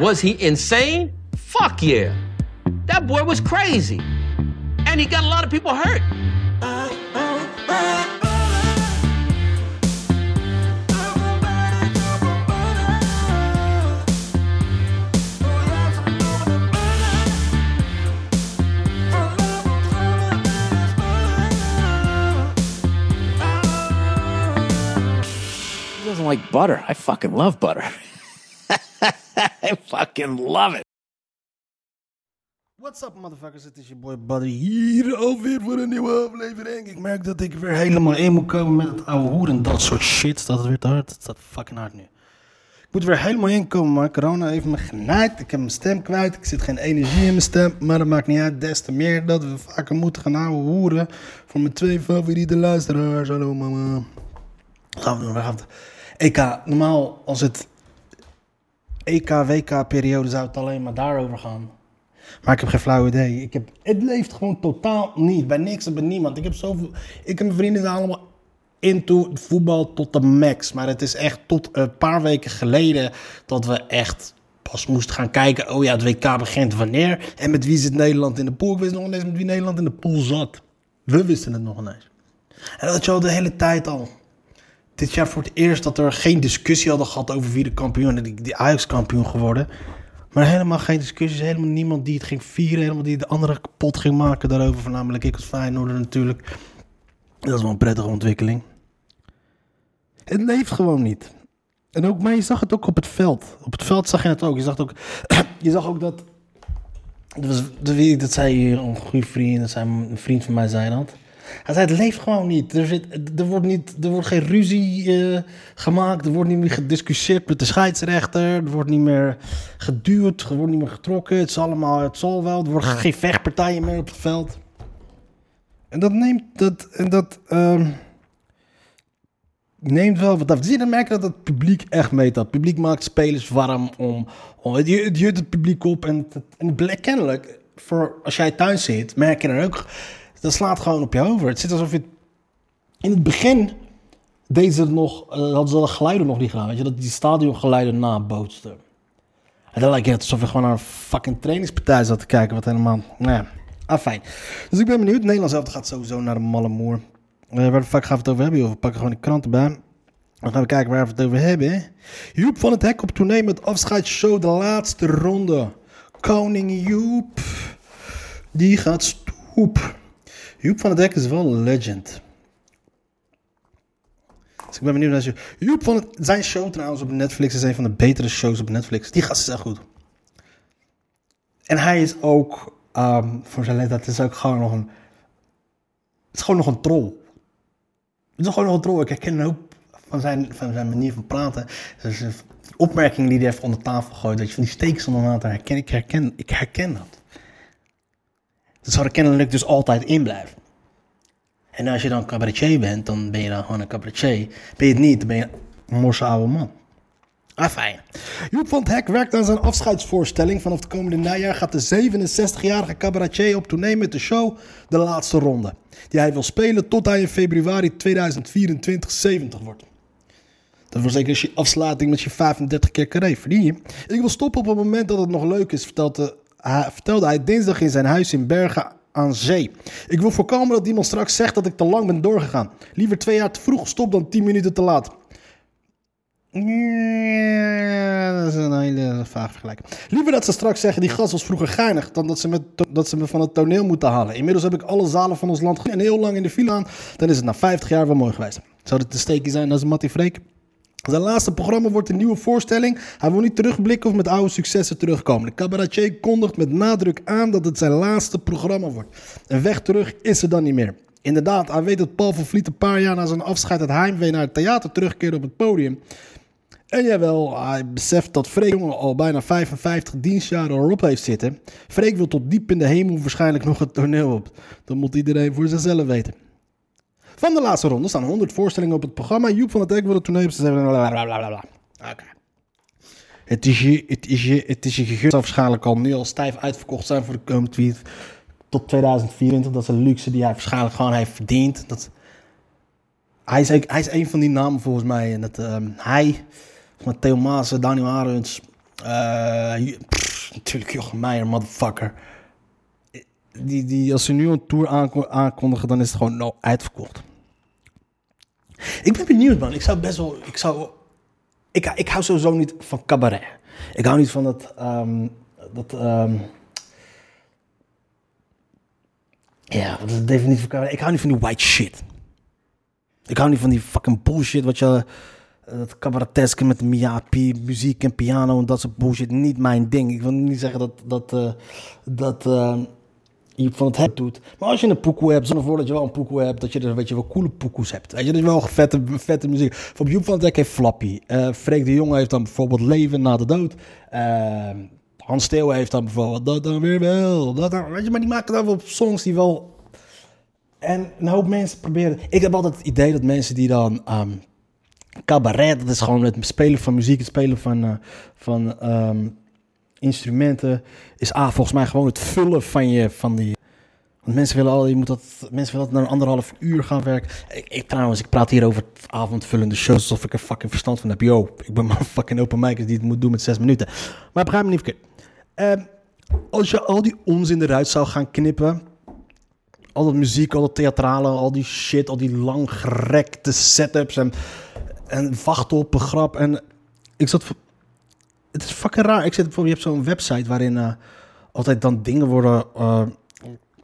Was he insane? Fuck yeah. That boy was crazy. And he got a lot of people hurt. He doesn't like butter. I fucking love butter. I fucking love it. What's up, motherfuckers? Het is je boy Buddy hier alweer voor een nieuwe aflevering. Ik merk dat ik weer helemaal in moet komen met het oude hoer en dat soort shit. Staat het weer te hard? Het staat fucking hard nu. Ik moet weer helemaal inkomen, maar corona heeft me genaaid. Ik heb mijn stem kwijt. Ik zit geen energie in mijn stem. Maar dat maakt niet uit. Des te meer dat we vaker moeten gaan ouwe hoeren. Voor mijn twee favoriete luisteraars. Hallo mama. Gaan we doen? Gaan we het? EK. Normaal als het EK-WK-periode zou het alleen maar daarover gaan. Maar ik heb geen flauw idee. Ik heb, het leeft gewoon totaal niet. Bij niks en bij niemand. Ik heb zoveel. Ik en mijn vrienden zijn allemaal into voetbal tot de max. Maar het is echt tot een paar weken geleden dat we echt pas moesten gaan kijken. Oh ja, het WK begint wanneer. En met wie zit Nederland in de pool? Ik wist nog ineens met wie Nederland in de pool zat. We wisten het nog ineens. En dat had je al de hele tijd al. Dit jaar voor het eerst dat er geen discussie hadden gehad over wie de kampioen en die, Ajax kampioen geworden. Maar helemaal geen discussies, helemaal niemand die het ging vieren, helemaal die de andere kapot ging maken daarover. Voornamelijk ik als Feyenoorder natuurlijk. Dat is wel een prettige ontwikkeling. Het leeft gewoon niet. En ook, maar je zag het ook op het veld. Op het veld zag je het ook. Je zag, ook, je zag ook dat... Dat, was, dat, dat zei een goede vriend, dat een vriend van mij zei dat. Hij zei, het leeft gewoon niet. Er, zit, er, wordt, niet, er wordt geen ruzie eh, gemaakt. Er wordt niet meer gediscussieerd met de scheidsrechter. Er wordt niet meer geduwd. Er wordt niet meer getrokken. Het is allemaal, het zal wel. Er worden geen vechtpartijen meer op het veld. En dat neemt, dat, en dat ehm, neemt wel wat af. Je, dan merk je dat het publiek echt meet. Dat publiek maakt spelers warm om, om het, het publiek op. En, en kennelijk, voor, als jij thuis zit, merk je dan ook dat slaat gewoon op je over. Het zit alsof je... In het begin deden ze nog, uh, hadden ze de geluiden nog niet gedaan. Weet je, dat die stadiongeluiden nabootsten. En dan lijkt het alsof je gewoon naar een fucking trainingspartij zat te kijken. Wat helemaal, nou ja, ah, fijn. Dus ik ben benieuwd. Nederland zelf gaat sowieso naar de malle moer. Uh, waar de fuck gaan we het over hebben? Joh? We pakken gewoon de kranten bij. Dan gaan we kijken waar we het over hebben. Joep van het Hek op tournee met afscheidsshow de laatste ronde. Koning Joep. Die gaat stoep. Joep van het Hek is wel een legend. Dus ik ben benieuwd naar je. Joep van zijn show trouwens op Netflix is een van de betere shows op Netflix. Die gast is echt goed. En hij is ook, um, voor zijn leeftijd, is ook gewoon nog een. Het is gewoon nog een troll. Het is gewoon nog een troll. Ik herken een hoop van zijn, van zijn manier van praten. Dus een opmerking die hij heeft onder tafel gooit. Dat je van die steeks onder water herken. Ik herken, ik herken dat. Dat zou er kennelijk dus altijd in blijven. En als je dan cabaretier bent, dan ben je dan gewoon een cabaretier. Ben je het niet, dan ben je een morse oude man. Ah, fijn. Joep van het Hek werkt aan zijn afscheidsvoorstelling. Vanaf het komende najaar gaat de 67-jarige cabaretier op tournee met de show De Laatste Ronde. Die hij wil spelen tot hij in februari 2024 70 wordt. Dat was zeker je afsluiting met je 35 keer carré. Verdien je? Ik wil stoppen op het moment dat het nog leuk is, vertelde hij, vertelde hij dinsdag in zijn huis in Bergen aan Zee. Ik wil voorkomen dat iemand straks zegt dat ik te lang ben doorgegaan. Liever twee jaar te vroeg gestopt dan tien minuten te laat. Dat is een hele vaag vergelijking. Liever dat ze straks zeggen, die gast was vroeger geinig, dan dat ze, me, dat ze me van het toneel moeten halen. Inmiddels heb ik alle zalen van ons land en heel lang in de file aan. Dan is het na 50 jaar wel mooi geweest. Zou dit een steekje zijn, is Mattie Freek. Zijn laatste programma wordt een nieuwe voorstelling. Hij wil niet terugblikken of met oude successen terugkomen. De cabaretier kondigt met nadruk aan dat het zijn laatste programma wordt. En weg terug is er dan niet meer. Inderdaad, hij weet dat Paul van Vliet een paar jaar na zijn afscheid het heimwee naar het theater terugkeerde op het podium. En jawel, hij beseft dat Freek jongen al bijna 55 dienstjaren erop heeft zitten. Freek wil tot diep in de hemel waarschijnlijk nog het toneel op. Dat moet iedereen voor zichzelf weten. Van de laatste ronde staan 100 voorstellingen op het programma. Joep van het Hek wil het toneel op Oké. Het is je, het is je, het is je zal waarschijnlijk al nu al stijf uitverkocht zijn voor de komende tweet. Tot 2024. Dat is een luxe die hij waarschijnlijk gewoon heeft verdiend. Dat, hij, is, hij is een van die namen volgens mij. En dat, um, hij, met Theo Maas, Daniel Arends, Eh, natuurlijk Jochem Meijer, motherfucker. Die, die, als ze nu een tour aanko- aankondigen, dan is het gewoon nou uitverkocht. Ik ben benieuwd, man. Ik zou best wel... Ik, zou, ik, ik hou sowieso niet van cabaret. Ik hou niet van dat... ehm, dat ehm, ja, wat is de definitie van cabaret? Ik hou niet van die white shit. Ik hou niet van die fucking bullshit wat je... eh, Dat cabareteske met Miyapi, muziek en piano en dat soort bullshit. Niet mijn ding. Ik wil niet zeggen dat... dat, eh, dat eh, je van het hebt doet. Maar als je een pokoe hebt, zorg ervoor dat je wel een pokoe hebt, dat je er weet je, wel coole pokoes hebt. Weet je, dat je wel vette, vette muziek. Van Joep van het Dek heeft Flappy. Eh Freek de Jonge heeft dan bijvoorbeeld Leven na de dood. Eh, Hans Steeuwen heeft dan bijvoorbeeld Dat dan weer wel. Dat dan, weet je, maar die maken dan wel songs die wel... En een hoop mensen proberen... Ik heb altijd het idee dat mensen die dan... ehm, cabaret, dat is gewoon het spelen van muziek, het spelen van, eh, van ehm, instrumenten, is A, volgens mij gewoon het vullen van je, van die... Want mensen willen al, je moet dat, mensen willen dat naar anderhalf uur gaan werken. Ik, ik trouwens, ik praat hier over avondvullende shows alsof ik er fucking verstand van heb. Yo, ik ben maar een fucking open mic die het moet doen met zes minuten. Maar begrijp me niet verkeerd. Ehm, als je al die onzin eruit zou gaan knippen, al dat muziek, al dat theatrale, al die shit, al die langgerekte setups en, en wachten op een grap. En ik zat. Het is fucking raar. Ik zit bijvoorbeeld, je hebt zo'n website waarin eh, altijd dan dingen worden. eh,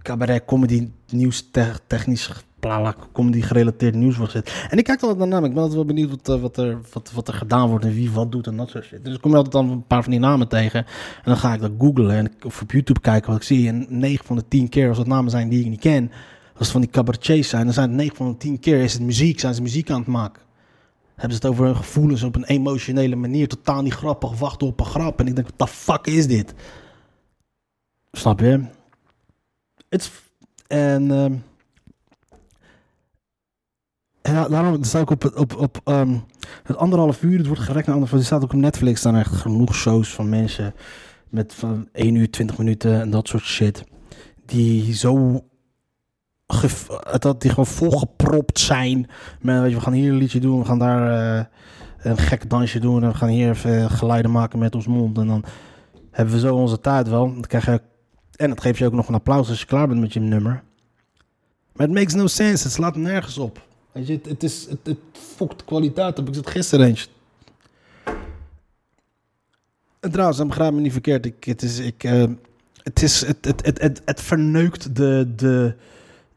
cabaret, comedy, nieuws, te- technisch, blala, comedy gerelateerd nieuws wordt gezet. En ik kijk altijd naar. Ik ben altijd wel benieuwd wat, eh, wat, er, wat, wat er gedaan wordt en wie wat doet en dat soort shit. Dus ik kom altijd dan een paar van die namen tegen. En dan ga ik dat googlen en of op YouTube kijken wat ik zie. En 9 van de 10 keer, als het namen zijn die ik niet ken, als het van die cabaretiers zijn, dan zijn het 9 van de 10 keer is het muziek, zijn ze muziek aan het maken. Hebben ze het over hun gevoelens op een emotionele manier, totaal niet grappig, wachten op een grap. En ik denk, wat de fuck is dit? Snap je? Is- en ehm, en daarom sta ik op, op, op ehm, het anderhalf uur. Het wordt gerekt naar anderhalf uur. Staat ook op Netflix er echt genoeg shows van mensen met van 1 uur 20 minuten en dat soort shit. Die zo dat die gewoon volgepropt zijn. Met, weet je, we gaan hier een liedje doen, we gaan daar eh, een gek dansje doen en we gaan hier even geluiden maken met ons mond. En dan hebben we zo onze tijd wel. Dan krijg je, en het geeft je ook nog een applaus als je klaar bent met je nummer. Maar het makes no sense. Het slaat nergens op. Je, het, het is, het, het fokt kwaliteit. Heb ik het gisteren eens. En trouwens, dan begrijp me niet verkeerd. Ik, het is, ik, eh, het, is het, het, het, het verneukt de, de,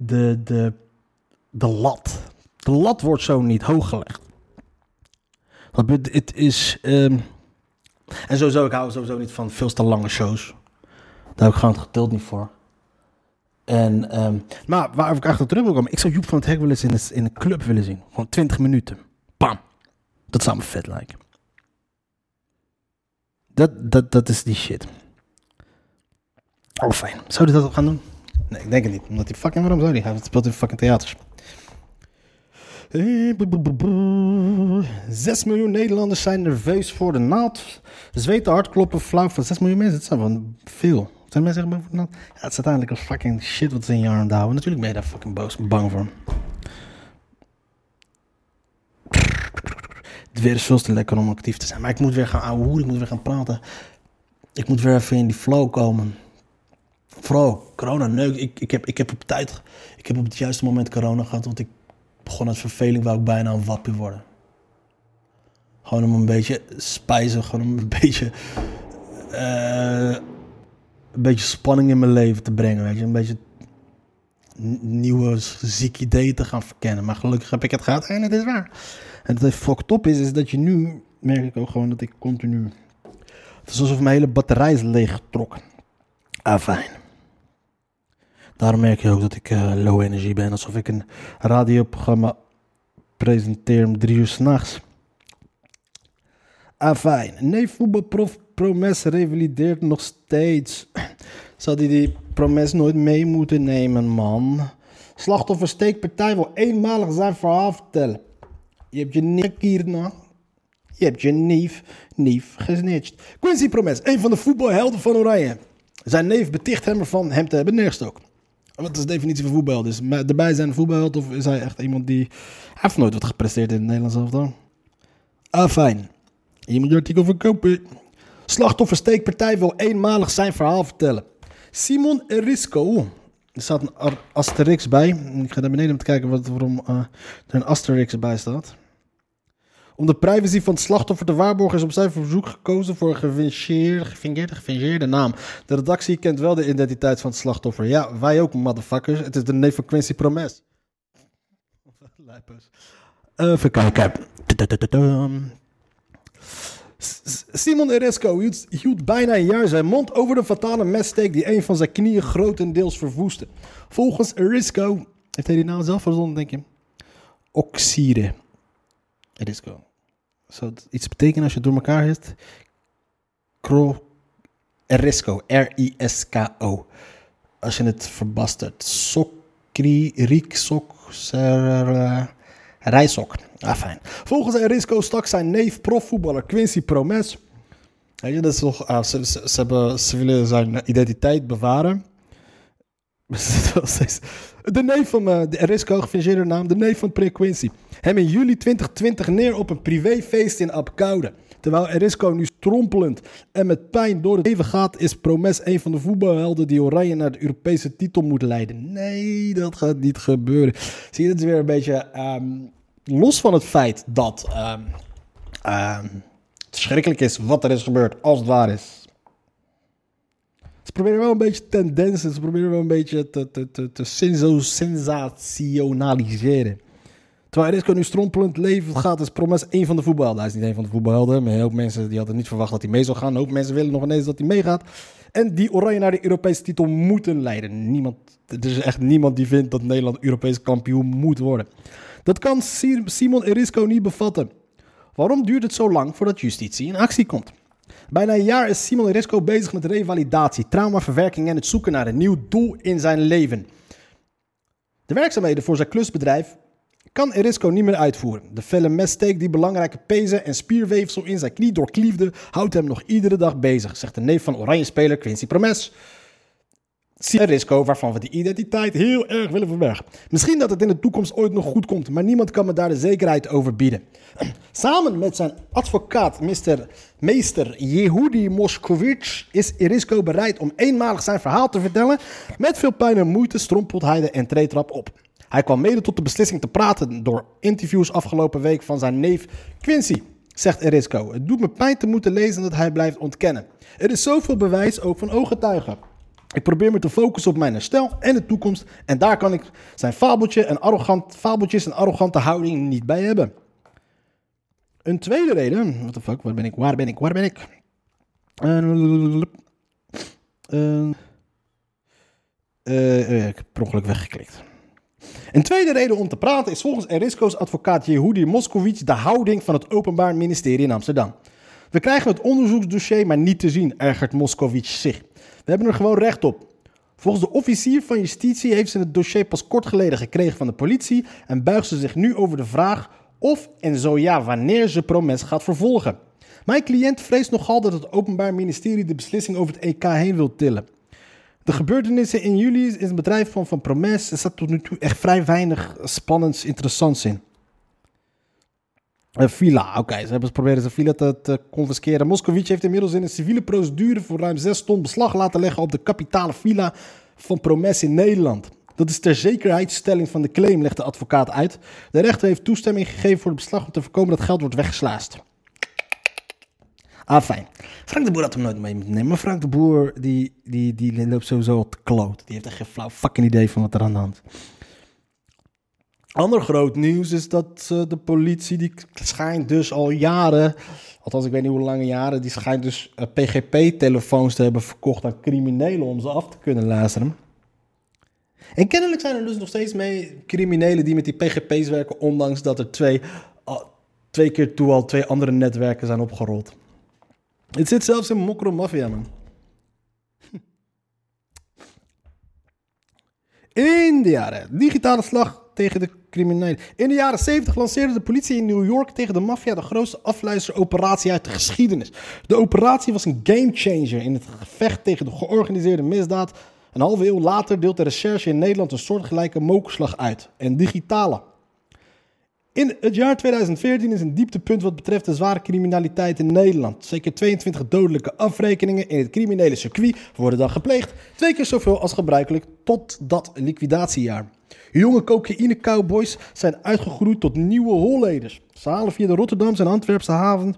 de, de, de lat. De lat wordt zo niet hoog gelegd. Het is. ehm, en sowieso, ik hou sowieso niet van veel te lange shows. Daar heb ik gewoon het geduld niet voor. En, ehm, maar waar ik achter terug wil komen, ik zou Joep van het Hek wel eens in, in een club willen zien. Gewoon 20 minuten. Bam. Dat zou me vet lijken. Dat, dat, dat is die shit. Oh, fijn. Zou hij dat ook gaan doen? Nee, ik denk het niet. Omdat hij fucking, waarom zou hij? Hij speelt in fucking theaters. Eh, boe, boe, boe, boe. 6 miljoen Nederlanders zijn nerveus voor de naald. Zweten, hartkloppen, flauw van 6 miljoen mensen. Dat zijn wel veel. Zijn mensen echt bang voor de naald? Ja, het is uiteindelijk een fucking shit wat ze in je arm houden. Natuurlijk ben je daar fucking boos, bang voor. Het weer is te lekker om actief te zijn. Maar ik moet weer gaan ouwe hoeren, ik moet weer gaan praten. Ik moet weer even in die flow komen. Vooral corona neuk. Ik, ik, heb, ik heb op tijd, ik heb op het juiste moment corona gehad, want ik begon uit verveling, wou ik bijna een wappie worden. Gewoon om een beetje spijzen, gewoon om een beetje, eh, een beetje spanning in mijn leven te brengen, weet je. Een beetje nieuwe zieke ideeën te gaan verkennen. Maar gelukkig heb ik het gehad en het is waar. En het fucked op is, is dat je nu, merk ik ook gewoon dat ik continu... Het is alsof mijn hele batterij is leeggetrokken. Ah, fijn. Daarom merk je ook dat ik eh, low energy ben. Alsof ik een radioprogramma presenteer om drie uur s'nachts. Ah, fijn. Nee, voetbalprof Promes revalideert nog steeds. Zou die die Promes nooit mee moeten nemen, man? Slachtoffer steekpartij wil eenmalig zijn verhaal vertellen. Je hebt je nek hier nog. Je hebt je neef, neef gesnitcht. Quincy Promes, een van de voetbalhelden van Oranje. Zijn neef beticht hem ervan hem te hebben neergestoken. Wat is de definitie van voetbalheld? Is maar erbij zijn voetbalheld of is hij echt iemand die... Hij heeft nooit wat gepresteerd in het Nederlands elftal. Ah, fijn. Je moet je artikel verkopen. Slachtoffersteekpartij wil eenmalig zijn verhaal vertellen. Simon Erisco. Er staat een asterix bij. Ik ga naar beneden om te kijken wat, waarom eh, er een asterix bij staat. Om de privacy van het slachtoffer te waarborgen is op zijn verzoek gekozen voor een gefingeerde, gefingeerde, naam. De redactie kent wel de identiteit van het slachtoffer. Ja, wij ook, motherfuckers. Het is de neef van Quincy Promes. Lijpers. Even kijken. Simon Eresco hield, hield bijna een jaar zijn mond over de fatale messteek die een van zijn knieën grotendeels verwoestte. Volgens Erisco, heeft hij die naam zelf verzonnen, denk je? Oxide. Erisco. Zou het iets betekenen als je het door elkaar hebt? Cro... Erisco. R-I-S-K-O. Als je het verbastert. Sokri... Riek... Sok... Rijsok. Ah, fijn. Volgens Erisco stak zijn neef profvoetballer Quincy Promes. Weet je, dat ah, ze, ze, ze hebben, ze willen zijn identiteit bewaren. De neef van eh, de Erisco, gefingeerde naam, de neef van Pre Quincy. Hem in juli 2020 neer op een privéfeest in Apkoude. Terwijl Erisco nu strompelend en met pijn door het leven gaat, is Promes een van de voetbalhelden die Oranje naar de Europese titel moet leiden. Nee, dat gaat niet gebeuren. Zie je, het is weer een beetje ehm, los van het feit dat ehm, het verschrikkelijk is wat er is gebeurd, als het waar is. Ze proberen wel een beetje tendensen, ze proberen wel een beetje te, te, te, te senso- sensationaliseren. Terwijl Erisco nu strompelend leven gaat, is Promes één van de voetbalhelden. Hij is niet één van de voetbalhelden, maar een hoop mensen die hadden niet verwacht dat hij mee zou gaan. Een hoop mensen willen nog ineens dat hij meegaat. En die Oranje naar de Europese titel moeten leiden. Niemand, er is echt niemand die vindt dat Nederland Europees kampioen moet worden. Dat kan Si- Simon Erisco niet bevatten. Waarom duurt het zo lang voordat justitie in actie komt? Bijna een jaar is Simon Erisco bezig met revalidatie, traumaverwerking en het zoeken naar een nieuw doel in zijn leven. De werkzaamheden voor zijn klusbedrijf kan Erisco niet meer uitvoeren. De felle messteek die belangrijke pezen en spierweefsel in zijn knie doorkliefde, houdt hem nog iedere dag bezig, zegt de neef van Oranje-speler Quincy Promes. Erisco, waarvan we de identiteit heel erg willen verbergen. Misschien dat het in de toekomst ooit nog goed komt, maar niemand kan me daar de zekerheid over bieden. Samen met zijn advocaat, Mr. meester Yehudi Moskowitz, is Erisco bereid om eenmalig zijn verhaal te vertellen. Met veel pijn en moeite strompelt hij de entreetrap op. Hij kwam mede tot de beslissing te praten door interviews afgelopen week van zijn neef Quincy, zegt Erisco. Het doet me pijn te moeten lezen dat hij blijft ontkennen. Er is zoveel bewijs, ook van ooggetuigen. Ik probeer me te focussen op mijn herstel en de toekomst. En daar kan ik zijn fabeltje en arrogant, fabeltjes en arrogante houding niet bij hebben. Een tweede reden. What the fuck, waar ben ik? Waar ben ik? Waar ben ik? Eh, ik heb per ongeluk weggeklikt. Een tweede reden om te praten is volgens Erisco's advocaat Yehudi Moskowitz de houding van het Openbaar Ministerie in Amsterdam. We krijgen het onderzoeksdossier maar niet te zien, ergert Moskowitz zich. We hebben er gewoon recht op. Volgens de officier van justitie heeft ze het dossier pas kort geleden gekregen van de politie en buigt ze zich nu over de vraag of en zo ja wanneer ze Promes gaat vervolgen. Mijn cliënt vreest nogal dat het Openbaar Ministerie de beslissing over het EK heen wil tillen. De gebeurtenissen in juli in het bedrijf van, van Promes er staat tot nu toe echt vrij weinig spannends, interessants in. Een villa, oké, ze hebben proberen zijn villa te, te confisceren. Moskowitz heeft inmiddels in een civiele procedure voor ruim 6 ton beslag laten leggen op de kapitale villa van Promes in Nederland. Dat is ter zekerheidsstelling van de claim, legt de advocaat uit. De rechter heeft toestemming gegeven voor het beslag om te voorkomen dat geld wordt weggeslaast. Ah, fijn. Frank de Boer had hem nooit mee moeten nemen. Maar Frank de Boer, die, die, die loopt sowieso op de kloot. Die heeft echt geen flauw fucking idee van wat er aan de hand is. Ander groot nieuws is dat eh, de politie, die schijnt dus al jaren, althans ik weet niet hoe lange jaren, die schijnt dus eh, PGP-telefoons te hebben verkocht aan criminelen om ze af te kunnen luisteren. En kennelijk zijn er dus nog steeds mee criminelen die met die PGP's werken, ondanks dat er twee, twee keer toe al twee andere netwerken zijn opgerold. Het zit zelfs in Mokro Mafia, man. In de jaren. Digitale slag tegen de criminelen. In de jaren 70 lanceerde de politie in New York tegen de maffia de grootste afluisteroperatie uit de geschiedenis. De operatie was een gamechanger in het gevecht tegen de georganiseerde misdaad. Een halve eeuw later deelt de recherche in Nederland een soortgelijke mokerslag uit. Een digitale. In het jaar 2014 is een dieptepunt wat betreft de zware criminaliteit in Nederland. Zeker 22 dodelijke afrekeningen in het criminele circuit worden dan gepleegd. Twee keer zoveel als gebruikelijk tot dat liquidatiejaar. Jonge cocaïne-cowboys zijn uitgegroeid tot nieuwe holleders. Ze halen via de Rotterdamse en Antwerpse haven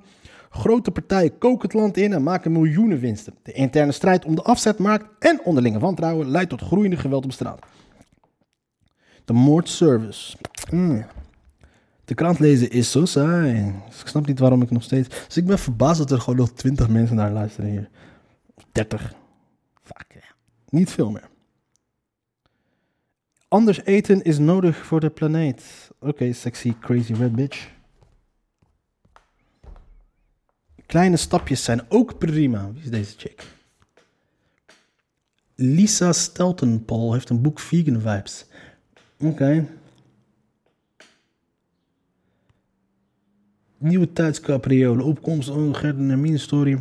grote partijen koken het land in en maken miljoenen winsten. De interne strijd om de afzetmarkt en onderlinge wantrouwen leidt tot groeiende geweld op straat. De moordservice. Mm. De krant lezen is zo saai. Dus ik snap niet waarom ik nog steeds... Dus ik ben verbaasd dat er gewoon nog 20 mensen naar luisteren hier. 30. Fuck. Niet veel meer. Anders eten is nodig voor de planeet. Oké, sexy, crazy red bitch. Kleine stapjes zijn ook prima. Wie is deze chick? Lisa Steltenpol heeft een boek Vegan Vibes. Oké. Nieuwe tijdscapriolen, opkomst, oh, Gert en Hermine story.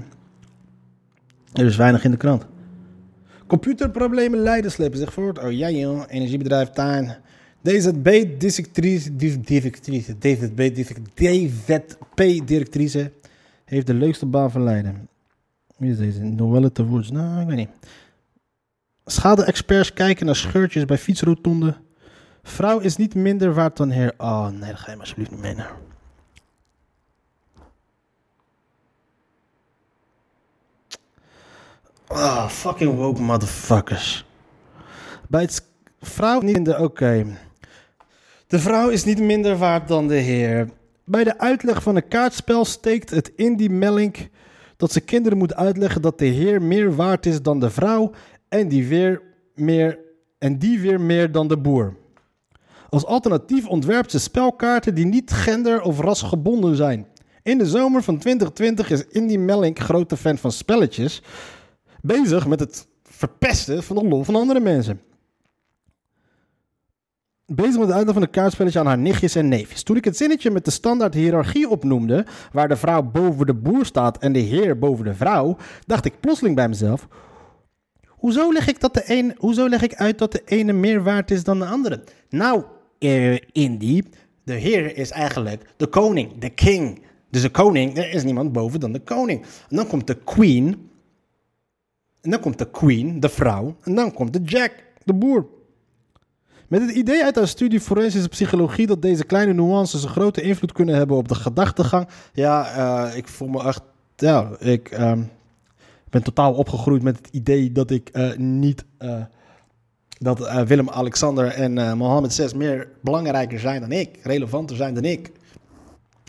Er is weinig in de krant. Computerproblemen leiden slepen zich voort. Oh ja joh, energiebedrijf Tijn. DZB directrice, directrice, heeft de leukste baan van Leiden. Wie is deze? Noelle te Woods. Nou, ik weet niet. Schade-experts kijken naar scheurtjes bij fietsrotonde. Vrouw is niet minder waard dan heer. Oh nee, dat ga je maar alsjeblieft niet Oh, fucking woke motherfuckers. Bij het vrouw niet minder. Oké. De vrouw is niet minder waard dan de heer. Bij de uitleg van een kaartspel steekt het in die melding dat ze kinderen moet uitleggen dat de heer meer waard is dan de vrouw en die weer meer, en die weer meer dan de boer. Als alternatief ontwerpt ze spelkaarten die niet gender- of rasgebonden zijn. In de zomer van 2020 is Indy Melling, grote fan van spelletjes, bezig met het verpesten van de lol van andere mensen. Bezig met het uitleggen van een kaartspelletje aan haar nichtjes en neefjes. Toen ik het zinnetje met de standaard hiërarchie opnoemde, waar de vrouw boven de boer staat en de heer boven de vrouw, dacht ik plotseling bij mezelf: Hoezo leg ik, dat de een, hoezo leg ik uit dat de ene meer waard is dan de andere? Nou, eh, Indy, de heer is eigenlijk de koning, de king. Dus de koning, er is niemand boven dan de koning. En dan komt de queen. En dan komt de queen, de vrouw. En dan komt de jack, de boer. Met het idee uit haar studie forensische psychologie dat deze kleine nuances een grote invloed kunnen hebben op de gedachtegang. Ja, eh, ik voel me echt. Ja, ik ehm, ben totaal opgegroeid met het idee dat ik eh, niet. eh, dat Willem-Alexander en Mohammed VI meer belangrijker zijn dan ik, relevanter zijn dan ik.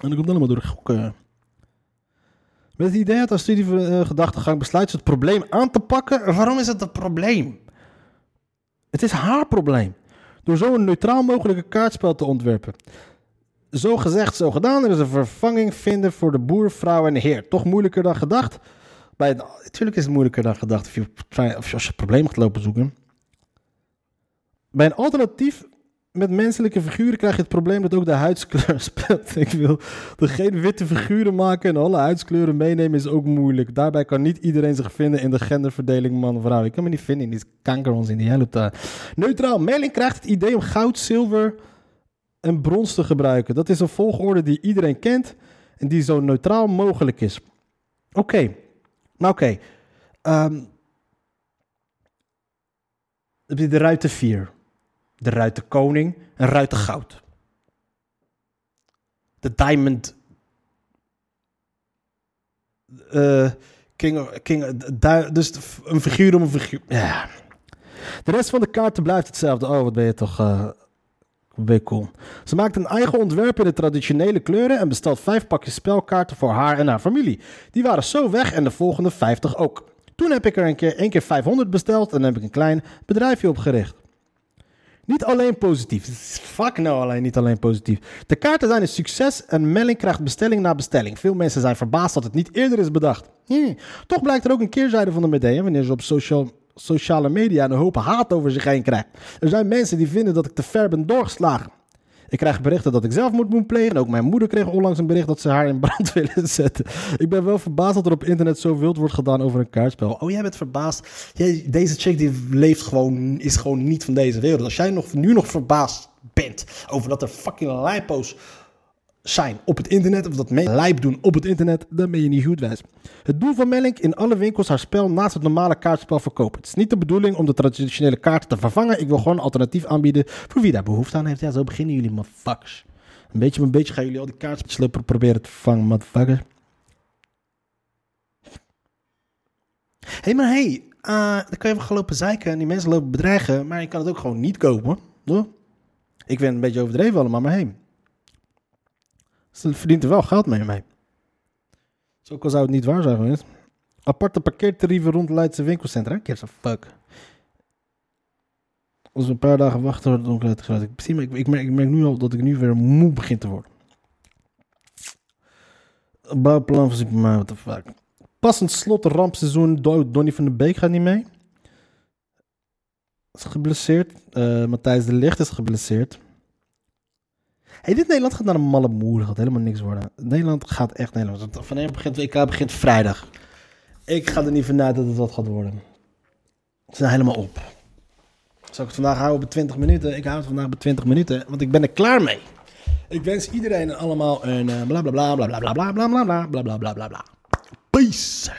En dat komt allemaal door gokken. Het idee uit haar studie eh, besluit ze het probleem aan te pakken. Waarom is het een probleem? Het is haar probleem. Door zo een neutraal mogelijke kaartspel te ontwerpen. Zo gezegd, zo gedaan. Er is een vervanging vinden voor de boer, vrouw en de heer. Toch moeilijker dan gedacht. Bij het, natuurlijk is het moeilijker dan gedacht of je, of als je een probleem gaat lopen zoeken. Bij een alternatief met menselijke figuren krijg je het probleem dat ook de huidskleur speelt. Ik wil er geen witte figuren maken en alle huidskleuren meenemen is ook moeilijk. Daarbij kan niet iedereen zich vinden in de genderverdeling man-vrouw. Ik kan me niet vinden in die kankerons in die taal. Neutraal. Melling krijgt het idee om goud, zilver en brons te gebruiken. Dat is een volgorde die iedereen kent en die zo neutraal mogelijk is. Oké. Nou oké. Ehm, dan heb je de ruiten 4 de ruiten koning en ruiten goud. De diamond. eh, king, king, du- dus een figuur om een figuur. Ja. De rest van de kaarten blijft hetzelfde. Oh, wat ben je toch. je cool. Ze maakt een eigen ontwerp in de traditionele kleuren en bestelt vijf pakjes spelkaarten voor haar en haar familie. Die waren zo weg en de volgende 50 ook. Toen heb ik er een keer, één keer 500 besteld en heb ik een klein bedrijfje opgericht. Niet alleen positief. Fuck nou alleen niet alleen positief. De kaarten zijn een succes en Melling krijgt bestelling na bestelling. Veel mensen zijn verbaasd dat het niet eerder is bedacht. Hmm. Toch blijkt er ook een keerzijde van de medaille wanneer ze op social, sociale media een hoop haat over zich heen krijgt. Er zijn mensen die vinden dat ik te ver ben doorgeslagen. Ik krijg berichten dat ik zelfmoord moet plegen. Ook mijn moeder kreeg onlangs een bericht dat ze haar in brand willen zetten. Ik ben wel verbaasd dat er op internet zo wild wordt gedaan over een kaartspel. Oh, jij bent verbaasd. Jij, deze chick die leeft gewoon, is gewoon niet van deze wereld. Als jij nog, nu nog verbaasd bent over dat er fucking lijpo's zijn op het internet, of dat mee lijp doen op het internet, dan ben je niet goed wijs. Het doel van Melink in alle winkels haar spel naast het normale kaartspel verkopen. Het is niet de bedoeling om de traditionele kaarten te vervangen. Ik wil gewoon een alternatief aanbieden voor wie daar behoefte aan heeft. Ja, zo beginnen jullie, motherfuckers. Een beetje een beetje gaan jullie al die kaartspellen proberen te vervangen, motherfuckers. Hé, hey, maar hé, hey, uh, dan kan je even gaan lopen zeiken en die mensen lopen bedreigen, maar je kan het ook gewoon niet kopen. Hoor. Ik het een beetje overdreven allemaal, maar hé. Hey, ze verdient er wel geld mee. mee. Zo al zou het niet waar zijn geweest. Aparte parkeertarieven rond Leidse winkelcentra. Gives a fuck. Als we een paar dagen wachten, wordt het ongelukkig gesloten. Ik, ik, merk, ik merk nu al dat ik nu weer moe begin te worden. Bouwplan van Superman, what the fuck. Passend slot rampseizoen. Donny van de Beek gaat niet mee. Is geblesseerd. Uh, Matthijs de Licht is geblesseerd. Hey, dit Nederland gaat naar een malle moer. gaat helemaal niks worden. Nederland gaat echt Nederland. Wanneer begint WK? begint vrijdag. Ik ga er niet vanuit dat het wat gaat worden. Ze zijn helemaal op. Zal ik het vandaag houden op 20 minuten? Ik hou het vandaag op 20 minuten, want ik ben er klaar mee. Ik wens iedereen allemaal een bla bla bla bla bla bla bla bla bla bla bla bla bla bla. Peace.